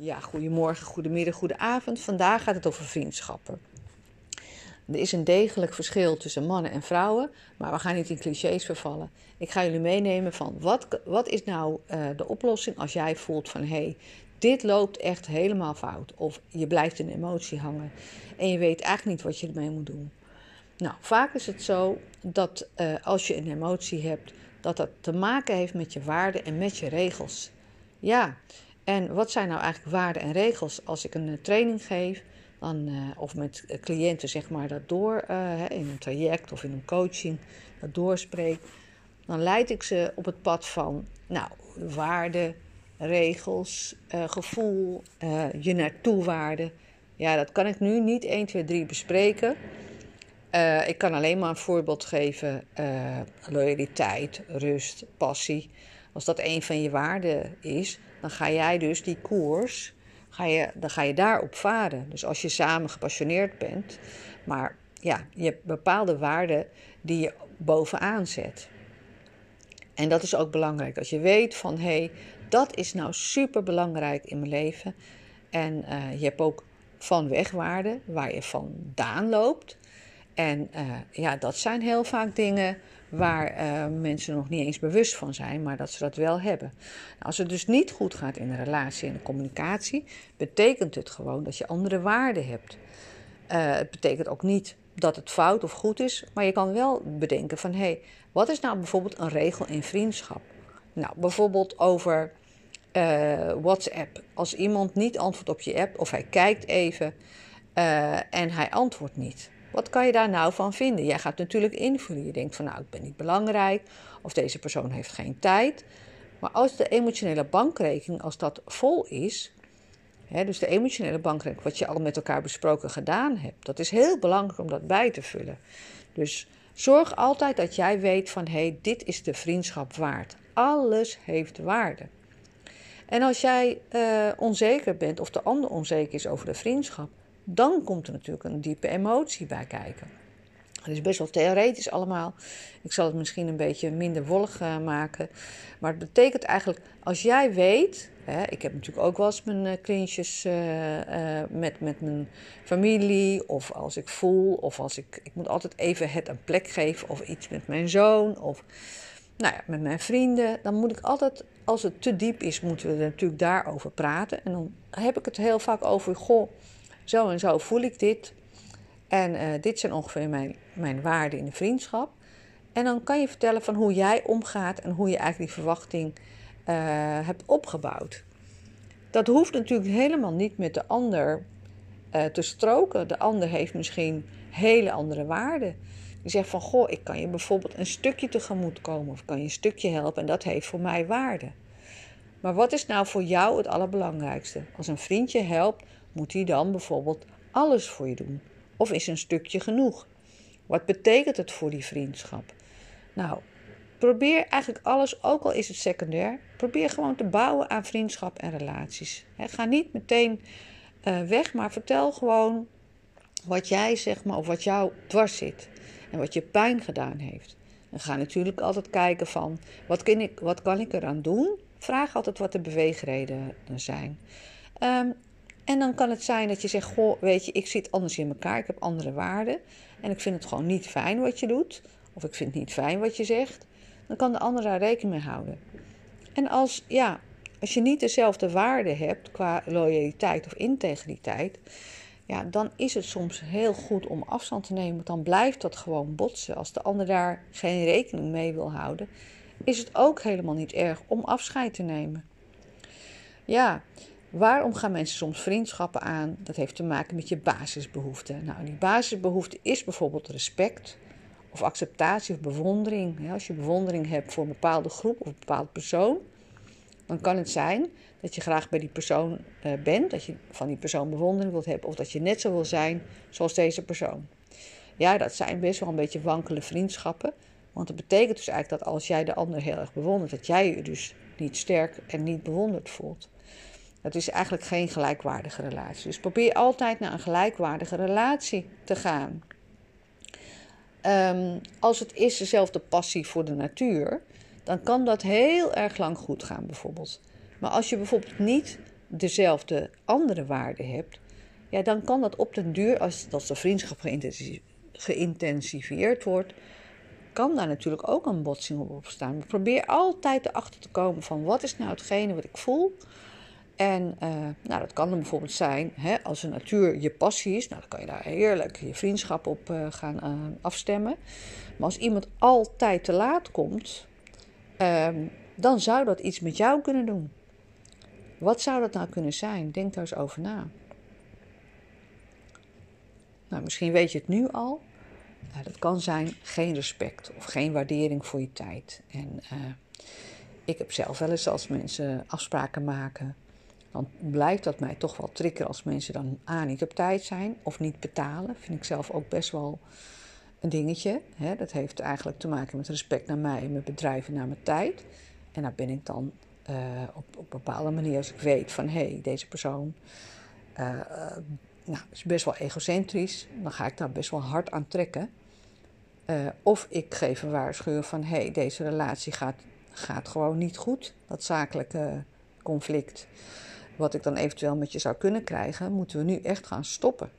Ja, goedemorgen, goedemiddag, goedenavond. Vandaag gaat het over vriendschappen. Er is een degelijk verschil tussen mannen en vrouwen, maar we gaan niet in clichés vervallen. Ik ga jullie meenemen van wat, wat is nou uh, de oplossing als jij voelt van hé, hey, dit loopt echt helemaal fout. Of je blijft in emotie hangen en je weet eigenlijk niet wat je ermee moet doen. Nou, vaak is het zo dat uh, als je een emotie hebt, dat dat te maken heeft met je waarden en met je regels. Ja, en wat zijn nou eigenlijk waarden en regels als ik een eh, training geef? Dan, uh, of met cliënten zeg maar dat door in een traject of in een coaching dat doorspreek. Dan leid ik ze op het pad van nou, waarden, regels, gevoel, je naartoe waarden. Ja, dat kan ik nu niet 1, 2, 3 bespreken. ik kan alleen maar een voorbeeld geven. loyaliteit, rust, passie. Als dat een van je waarden is, dan ga jij dus die koers, ga je, dan ga je daarop varen. Dus als je samen gepassioneerd bent, maar ja, je hebt bepaalde waarden die je bovenaan zet. En dat is ook belangrijk. Als je weet van hé, hey, dat is nou super belangrijk in mijn leven. En uh, je hebt ook van wegwaarden waar je vandaan loopt. En uh, ja, dat zijn heel vaak dingen waar uh, mensen nog niet eens bewust van zijn, maar dat ze dat wel hebben. Als het dus niet goed gaat in de relatie en de communicatie, betekent het gewoon dat je andere waarden hebt. Uh, het betekent ook niet dat het fout of goed is, maar je kan wel bedenken van hé, hey, wat is nou bijvoorbeeld een regel in vriendschap? Nou, bijvoorbeeld over uh, WhatsApp. Als iemand niet antwoordt op je app of hij kijkt even en hij antwoordt niet wat kan je daar nou van vinden? Jij gaat natuurlijk invullen. Je denkt van nou, ik ben niet belangrijk of deze persoon heeft geen tijd. Maar als de emotionele bankrekening, als dat vol is, hè, dus de emotionele bankrekening, wat je al met elkaar besproken gedaan hebt, dat is heel belangrijk om dat bij te vullen. Dus zorg altijd dat jij weet van hé, hey, dit is de vriendschap waard. Alles heeft waarde. En als jij uh, onzeker bent of de ander onzeker is over de vriendschap, dan komt er natuurlijk een diepe emotie bij kijken. Het is best wel theoretisch allemaal. Ik zal het misschien een beetje minder wollig uh, maken. Maar het betekent eigenlijk, als jij weet. Hè, ik heb natuurlijk ook wel eens mijn uh, klinietjes uh, met, met mijn familie. Of als ik voel. Of als ik. Ik moet altijd even het een plek geven. Of iets met mijn zoon. Of nou ja, met mijn vrienden. Dan moet ik altijd. Als het te diep is, moeten we er natuurlijk daarover praten. En dan heb ik het heel vaak over. Goh zo en zo voel ik dit. En uh, dit zijn ongeveer mijn, mijn waarden in de vriendschap. En dan kan je vertellen van hoe jij omgaat en hoe je eigenlijk die verwachting uh, hebt opgebouwd. Dat hoeft natuurlijk helemaal niet met de ander uh, te stroken. De ander heeft misschien hele andere waarden. Je zegt van, goh, ik kan je bijvoorbeeld een stukje tegemoet komen of kan je een stukje helpen en dat heeft voor mij waarde. Maar wat is nou voor jou het allerbelangrijkste? Als een vriendje helpt, moet hij dan bijvoorbeeld alles voor je doen? Of is een stukje genoeg? Wat betekent het voor die vriendschap? Nou, probeer eigenlijk alles, ook al is het secundair, probeer gewoon te bouwen aan vriendschap en relaties. ga niet meteen uh, weg, maar vertel gewoon wat jij zeg maar, of wat jou dwars zit en wat je pijn gedaan heeft. En ga natuurlijk altijd kijken van wat kan ik, wat kan ik eraan doen? Vraag altijd wat de beweegredenen zijn. Um, en dan kan het zijn dat je zegt: Goh, weet je, ik zit anders in elkaar, ik heb andere waarden. En ik vind het gewoon niet fijn wat je doet. Of ik vind het niet fijn wat je zegt. Dan kan de ander daar rekening mee houden. En als, ja, als je niet dezelfde waarden hebt qua loyaliteit of integriteit. Ja, dan is het soms heel goed om afstand te nemen. Want dan blijft dat gewoon botsen. Als de ander daar geen rekening mee wil houden, is het ook helemaal niet erg om afscheid te nemen. Ja, Waarom gaan mensen soms vriendschappen aan? Dat heeft te maken met je basisbehoeften. Nou, die basisbehoefte is bijvoorbeeld respect of acceptatie of bewondering. Als je bewondering hebt voor een bepaalde groep of een bepaald persoon, dan kan het zijn dat je graag bij die persoon uh, bent, dat je van die persoon bewondering wilt hebben of dat je net zo wil zijn zoals deze persoon. Ja, dat zijn best wel een beetje wankele vriendschappen. Want dat betekent dus eigenlijk dat als jij de ander heel erg bewondert, dat jij je dus niet sterk en niet bewonderd voelt. Het is eigenlijk geen gelijkwaardige relatie. Dus probeer altijd naar een gelijkwaardige relatie te gaan. Um, als het is dezelfde passie voor de natuur, dan kan dat heel erg lang goed gaan, bijvoorbeeld. Maar als je bijvoorbeeld niet dezelfde andere waarden hebt, ja, dan kan dat op den duur, als, als de vriendschap geïntensiveerd wordt, kan daar natuurlijk ook een botsing op opstaan. probeer altijd erachter te komen van wat is nou hetgene wat ik voel. En uh, nou, dat kan dan bijvoorbeeld zijn, hè, als de natuur je passie is, nou, dan kan je daar heerlijk je vriendschap op uh, gaan uh, afstemmen. Maar als iemand altijd te laat komt, ehm, dan zou dat iets met jou kunnen doen. Wat zou dat nou kunnen zijn? Denk daar eens over na. Nou, misschien weet je het nu al. Nou, dat kan zijn geen respect of geen waardering voor je tijd. En ik heb zelf wel eens als mensen afspraken maken, dan blijft dat mij toch wel triggeren als mensen dan A niet op tijd zijn of niet betalen. Vind ik zelf ook best wel een dingetje. Hè? Dat heeft eigenlijk te maken met respect naar mij mijn bedrijf en naar mijn tijd. En daar ben ik dan uh, op, op een bepaalde manier, als ik weet van hé, hey, deze persoon uh, nou, is best wel egocentrisch, dan ga ik daar best wel hard aan trekken. Of ik geef een waarschuwing van hé, hey, deze relatie gaat, gaat gewoon niet goed. Dat zakelijke conflict, wat ik dan eventueel met je zou kunnen krijgen, moeten we nu echt gaan stoppen.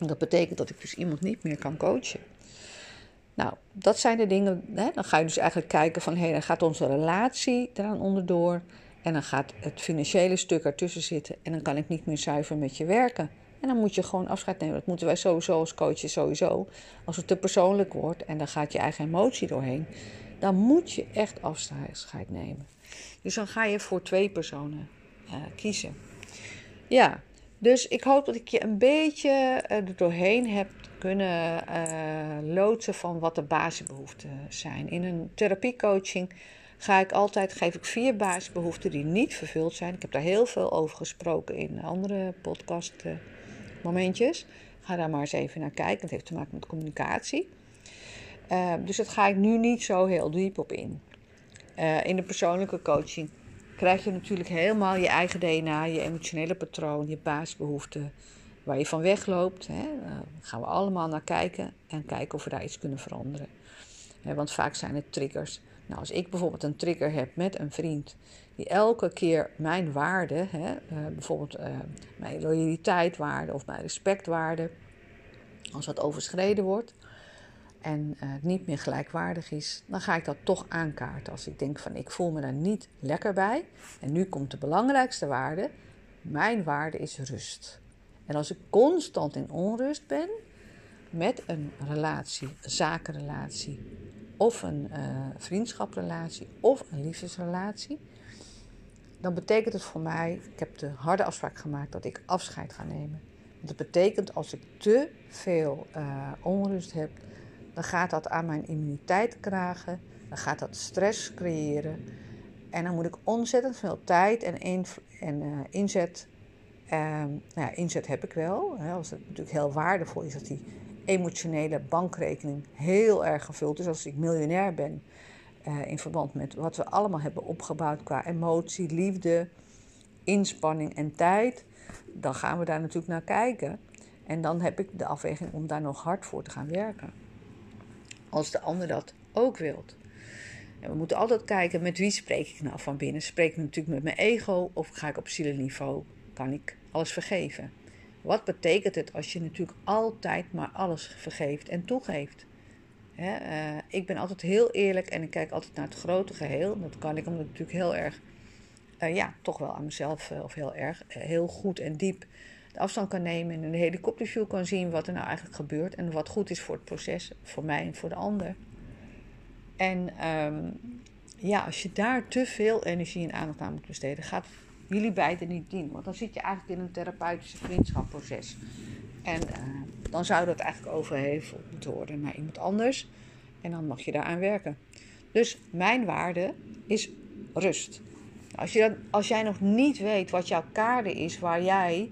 En dat betekent dat ik dus iemand niet meer kan coachen. Nou, dat zijn de dingen. Hè? Dan ga je dus eigenlijk kijken van hé, dan gaat onze relatie eraan onderdoor. En dan gaat het financiële stuk ertussen zitten. En dan kan ik niet meer zuiver met je werken. En dan moet je gewoon afscheid nemen. Dat moeten wij sowieso als coaches sowieso. Als het te persoonlijk wordt en dan gaat je eigen emotie doorheen, dan moet je echt afscheid nemen. Dus dan ga je voor twee personen uh, kiezen. Ja, dus ik hoop dat ik je een beetje uh, er doorheen heb kunnen uh, loodsen van wat de basisbehoeften zijn. In een therapiecoaching ga ik altijd, geef ik vier basisbehoeften die niet vervuld zijn. Ik heb daar heel veel over gesproken in andere podcast momentjes. Ga daar maar eens even naar kijken. Dat heeft te maken met communicatie. Dus dat ga ik nu niet zo heel diep op in. In de persoonlijke coaching krijg je natuurlijk helemaal je eigen DNA, je emotionele patroon, je basisbehoeften, waar je van wegloopt. Uh, gaan we allemaal naar kijken en kijken of we daar iets kunnen veranderen. want vaak zijn het triggers. Nou, als ik bijvoorbeeld een trigger heb met een vriend die elke keer mijn waarde, uh, bijvoorbeeld uh, mijn loyaliteitwaarde of mijn respectwaarde, als dat overschreden wordt en uh, niet meer gelijkwaardig is, dan ga ik dat toch aankaarten. Als ik denk van ik voel me daar niet lekker bij. En nu komt de belangrijkste waarde. Mijn waarde is rust. En als ik constant in onrust ben met een relatie, een zakenrelatie, of een uh, vriendschaprelatie, of een liefdesrelatie, dan betekent het voor mij, ik heb de harde afspraak gemaakt dat ik afscheid ga nemen. Dat betekent als ik te veel uh, onrust heb, dan gaat dat aan mijn immuniteit kragen, dan gaat dat stress creëren. En dan moet ik ontzettend veel tijd en, en uh, inzet. Uh, nou ja, inzet heb ik wel. Hè, als het natuurlijk heel waardevol is dat die emotionele bankrekening heel erg gevuld is. Als ik miljonair ben, uh, in verband met wat we allemaal hebben opgebouwd qua emotie, liefde, inspanning en tijd, dan gaan we daar natuurlijk naar kijken. En dan heb ik de afweging om daar nog hard voor te gaan werken. Als de ander dat ook wilt. En we moeten altijd kijken met wie spreek ik nou van binnen. Spreek ik natuurlijk met mijn ego of ga ik op zielenniveau? Kan ik alles vergeven? Wat betekent het als je natuurlijk altijd maar alles vergeeft en toegeeft? uh, ik ben altijd heel eerlijk en ik kijk altijd naar het grote geheel. Dat kan ik omdat ik natuurlijk heel erg, uh, ja, toch wel aan mezelf, uh, of heel erg, heel goed en diep de afstand kan nemen. En een helikopterview kan zien wat er nou eigenlijk gebeurt. En wat goed is voor het proces, voor mij en voor de ander. En um, ja, als je daar te veel energie en aandacht aan moet besteden, gaat jullie beiden niet dienen. Want dan zit je eigenlijk in een therapeutische vriendschapproces. En uh, dan zou dat eigenlijk overheveld moeten worden naar iemand anders. En dan mag je daaraan werken. Dus mijn waarde is rust. Als, je, als jij nog niet weet wat jouw kader is waar jij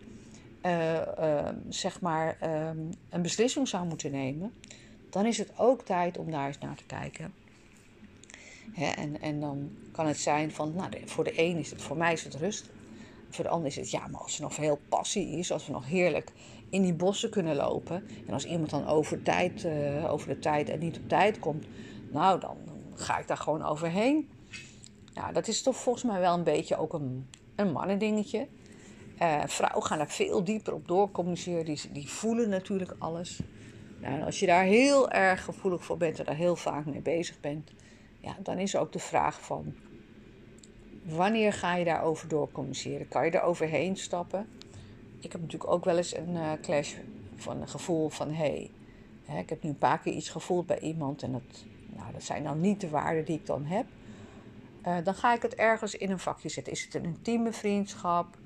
uh, uh, zeg maar ehm, een beslissing zou moeten nemen, dan is het ook tijd om daar eens naar te kijken. Hè, en, en dan kan het zijn van, nou, voor de een is het, voor mij is het rust. Voor de ander is het, ja, maar als er nog veel passie is, als we nog heerlijk in die bossen kunnen lopen. En als iemand dan over, tijd, uh, over de tijd en niet op tijd komt, nou, dan ga ik daar gewoon overheen. Ja, dat is toch volgens mij wel een beetje ook een, een mannendingetje. Uh, vrouwen gaan daar veel dieper op doorcommuniceren. Die, die voelen natuurlijk alles. Nou, als je daar heel erg gevoelig voor bent en daar heel vaak mee bezig bent, ja, dan is ook de vraag van wanneer ga je daarover doorcommuniceren? Kan je er overheen stappen? Ik heb natuurlijk ook wel eens een uh, clash van een gevoel van hé, hey, ik heb nu een paar keer iets gevoeld bij iemand en dat, nou, dat zijn dan niet de waarden die ik dan heb. Uh, dan ga ik het ergens in een vakje zetten. Is het een intieme vriendschap?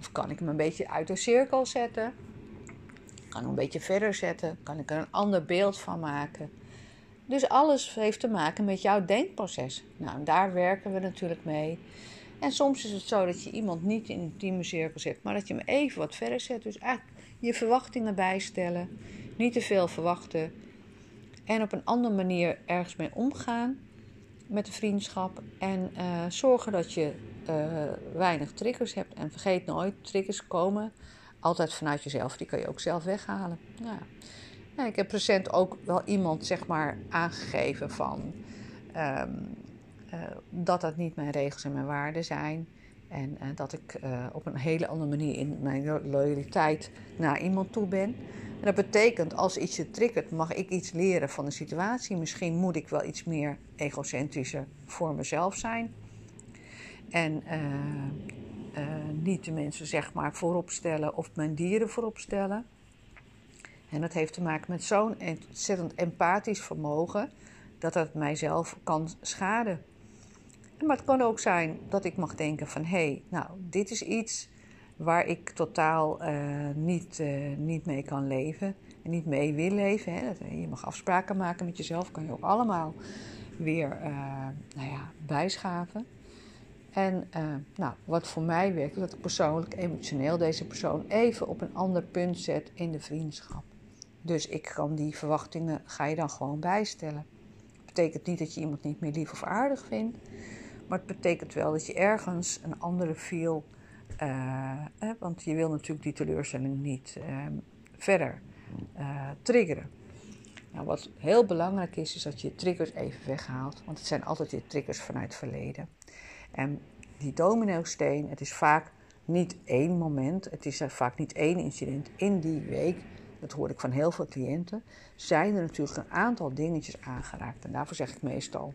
Of kan ik hem een beetje uit de cirkel zetten? Kan hem een beetje verder zetten? Kan ik er een ander beeld van maken? Dus alles heeft te maken met jouw denkproces. Nou, daar werken we natuurlijk mee. En soms is het zo dat je iemand niet in een intieme cirkel zet, maar dat je hem even wat verder zet. Dus eigenlijk je verwachtingen bijstellen, niet te veel verwachten en op een andere manier ergens mee omgaan met de vriendschap. En uh, zorgen dat je weinig triggers hebt. En vergeet nooit, triggers komen altijd vanuit jezelf. Die kan je ook zelf weghalen. Ja. ja ik heb recent ook wel iemand zeg maar aangegeven van... Um, uh, dat dat niet mijn regels en mijn waarden zijn. En uh, dat ik op een hele andere manier in mijn loyaliteit naar iemand toe ben. En dat betekent, als iets je triggert, mag ik iets leren van de situatie. Misschien moet ik wel iets meer egocentrischer voor mezelf zijn. En niet de mensen zeg maar voorop stellen of mijn dieren voorop stellen. En dat heeft te maken met zo'n ontzettend empathisch vermogen dat het mijzelf kan schaden. Maar het kan ook zijn dat ik mag denken van hé, hey, nou, dit is iets waar ik totaal uh, niet, niet mee kan leven en niet mee wil leven. Hè. Je mag afspraken maken met jezelf, kan je ook allemaal weer nou ja, bijschaven. En nou, wat voor mij werkt, is dat ik persoonlijk, emotioneel deze persoon even op een ander punt zet in de vriendschap. Dus ik kan die verwachtingen, ga je dan gewoon bijstellen. Dat betekent niet dat je iemand niet meer lief of aardig vindt. Maar het betekent wel dat je ergens een andere feel. Uh, want je wil natuurlijk die teleurstelling niet uh, verder triggeren. Nou, wat heel belangrijk is, is dat je je triggers even weghaalt. Want het zijn altijd je triggers vanuit het verleden. En die domino-steen, het is vaak niet één moment. Het is vaak niet één incident in die week. Dat hoor ik van heel veel cliënten. Zijn er natuurlijk een aantal dingetjes aangeraakt. En daarvoor zeg ik meestal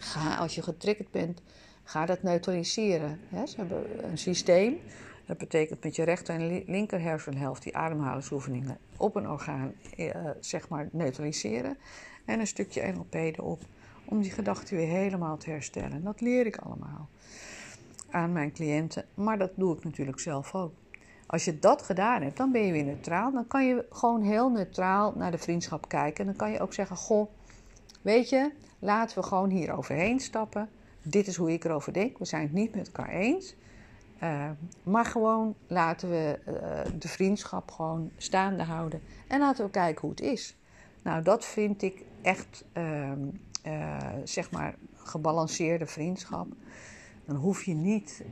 Ga, als je getriggerd bent, ga dat neutraliseren. Ze hebben een systeem. Dat betekent met je rechter en linker hersenhelft die ademhalingsoefeningen op een orgaan eh, zeg maar neutraliseren. En een stukje NLP erop om die gedachten weer helemaal te herstellen. Dat leer ik allemaal aan mijn cliënten, maar dat doe ik natuurlijk zelf ook. Als je dat gedaan hebt, dan ben je weer neutraal. Dan kan je gewoon heel neutraal naar de vriendschap kijken. En dan kan je ook zeggen: Goh, weet je, Laten we gewoon hier overheen stappen. Dit is hoe ik erover denk. We zijn het niet met elkaar eens. Uh, maar gewoon laten we uh, de vriendschap gewoon staande houden. En laten we kijken hoe het is. Nou, dat vind ik echt, uh, zeg maar, gebalanceerde vriendschap. Dan hoef je niet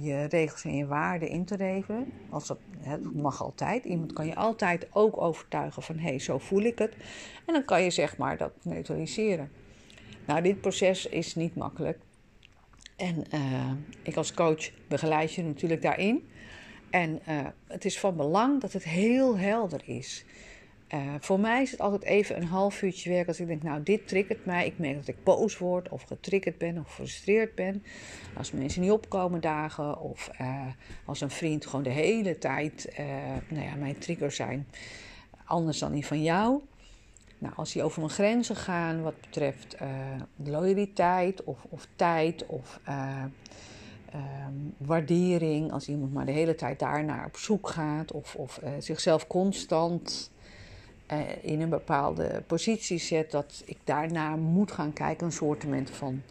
je regels en je waarden in te leveren. Als dat, mag altijd. Iemand kan je altijd ook overtuigen van, hé, hey, zo voel ik het. En dan kan je zeg maar dat neutraliseren. Nou, dit proces is niet makkelijk. En uh, ik als coach begeleid je natuurlijk daarin. En het is van belang dat het heel helder is. Uh, voor mij is het altijd even een half uurtje werk als ik denk, nou, dit triggert mij. Ik merk dat ik boos word of getriggerd ben of gefrustreerd ben. Als mensen niet opkomen dagen of als een vriend gewoon de hele tijd, nou ja, mijn triggers zijn anders dan die van jou. Nou, als die over mijn grenzen gaan wat betreft loyaliteit of, of tijd of um, waardering, als iemand maar de hele tijd daarnaar op zoek gaat of, of zichzelf constant in een bepaalde positie zet, dat ik daarna moet gaan kijken, een soortement van.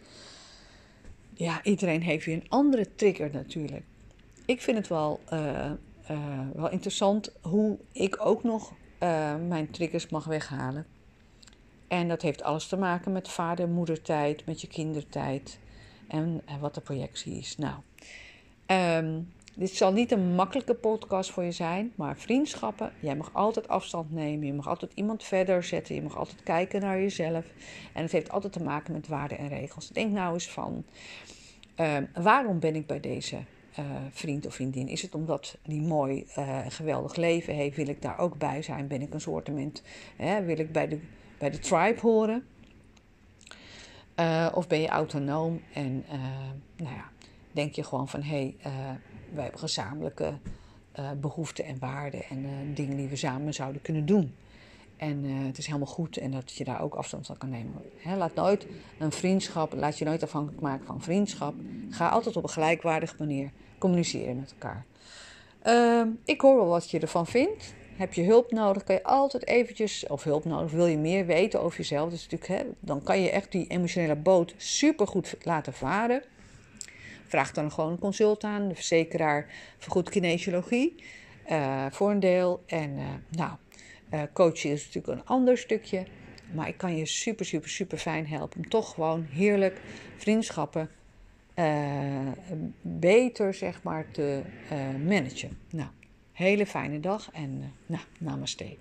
Ja, iedereen heeft weer een andere trigger natuurlijk. Ik vind het wel, wel interessant hoe ik ook nog mijn triggers mag weghalen. En dat heeft alles te maken met vader-moedertijd, met je kindertijd en, en, wat de projectie is. Nou, um, dit zal niet een makkelijke podcast voor je zijn, maar vriendschappen, jij mag altijd afstand nemen, je mag altijd iemand verder zetten, je mag altijd kijken naar jezelf. En het heeft altijd te maken met waarden en regels. Denk nou eens van, um, waarom ben ik bij deze vriend of vriendin? Is het omdat die mooi geweldig leven heeft? Wil ik daar ook bij zijn? Ben ik een soortement? Hè, wil ik bij de, bij de tribe horen? of ben je autonoom en nou ja, denk je gewoon van hé, hey, wij hebben gezamenlijke behoeften en waarden en dingen die we samen zouden kunnen doen. En uh, het is helemaal goed en dat je daar ook afstand van kan nemen. laat nooit een vriendschap, laat je nooit afhankelijk maken van vriendschap. Ga altijd op een gelijkwaardige manier communiceren met elkaar. Uh, ik hoor wel wat je ervan vindt. Heb je hulp nodig, kan je altijd eventjes, of hulp nodig, wil je meer weten over jezelf. Dus natuurlijk, dan kan je echt die emotionele boot supergoed laten varen. Vraag dan gewoon een consult aan. De verzekeraar vergoedt kinesiologie uh, voor een deel. En uh, nou, uh, coachen is natuurlijk een ander stukje. Maar ik kan je super, super, super fijn helpen om toch gewoon heerlijk vriendschappen beter, zeg maar, te managen. Nou, hele fijne dag en nou, namaste.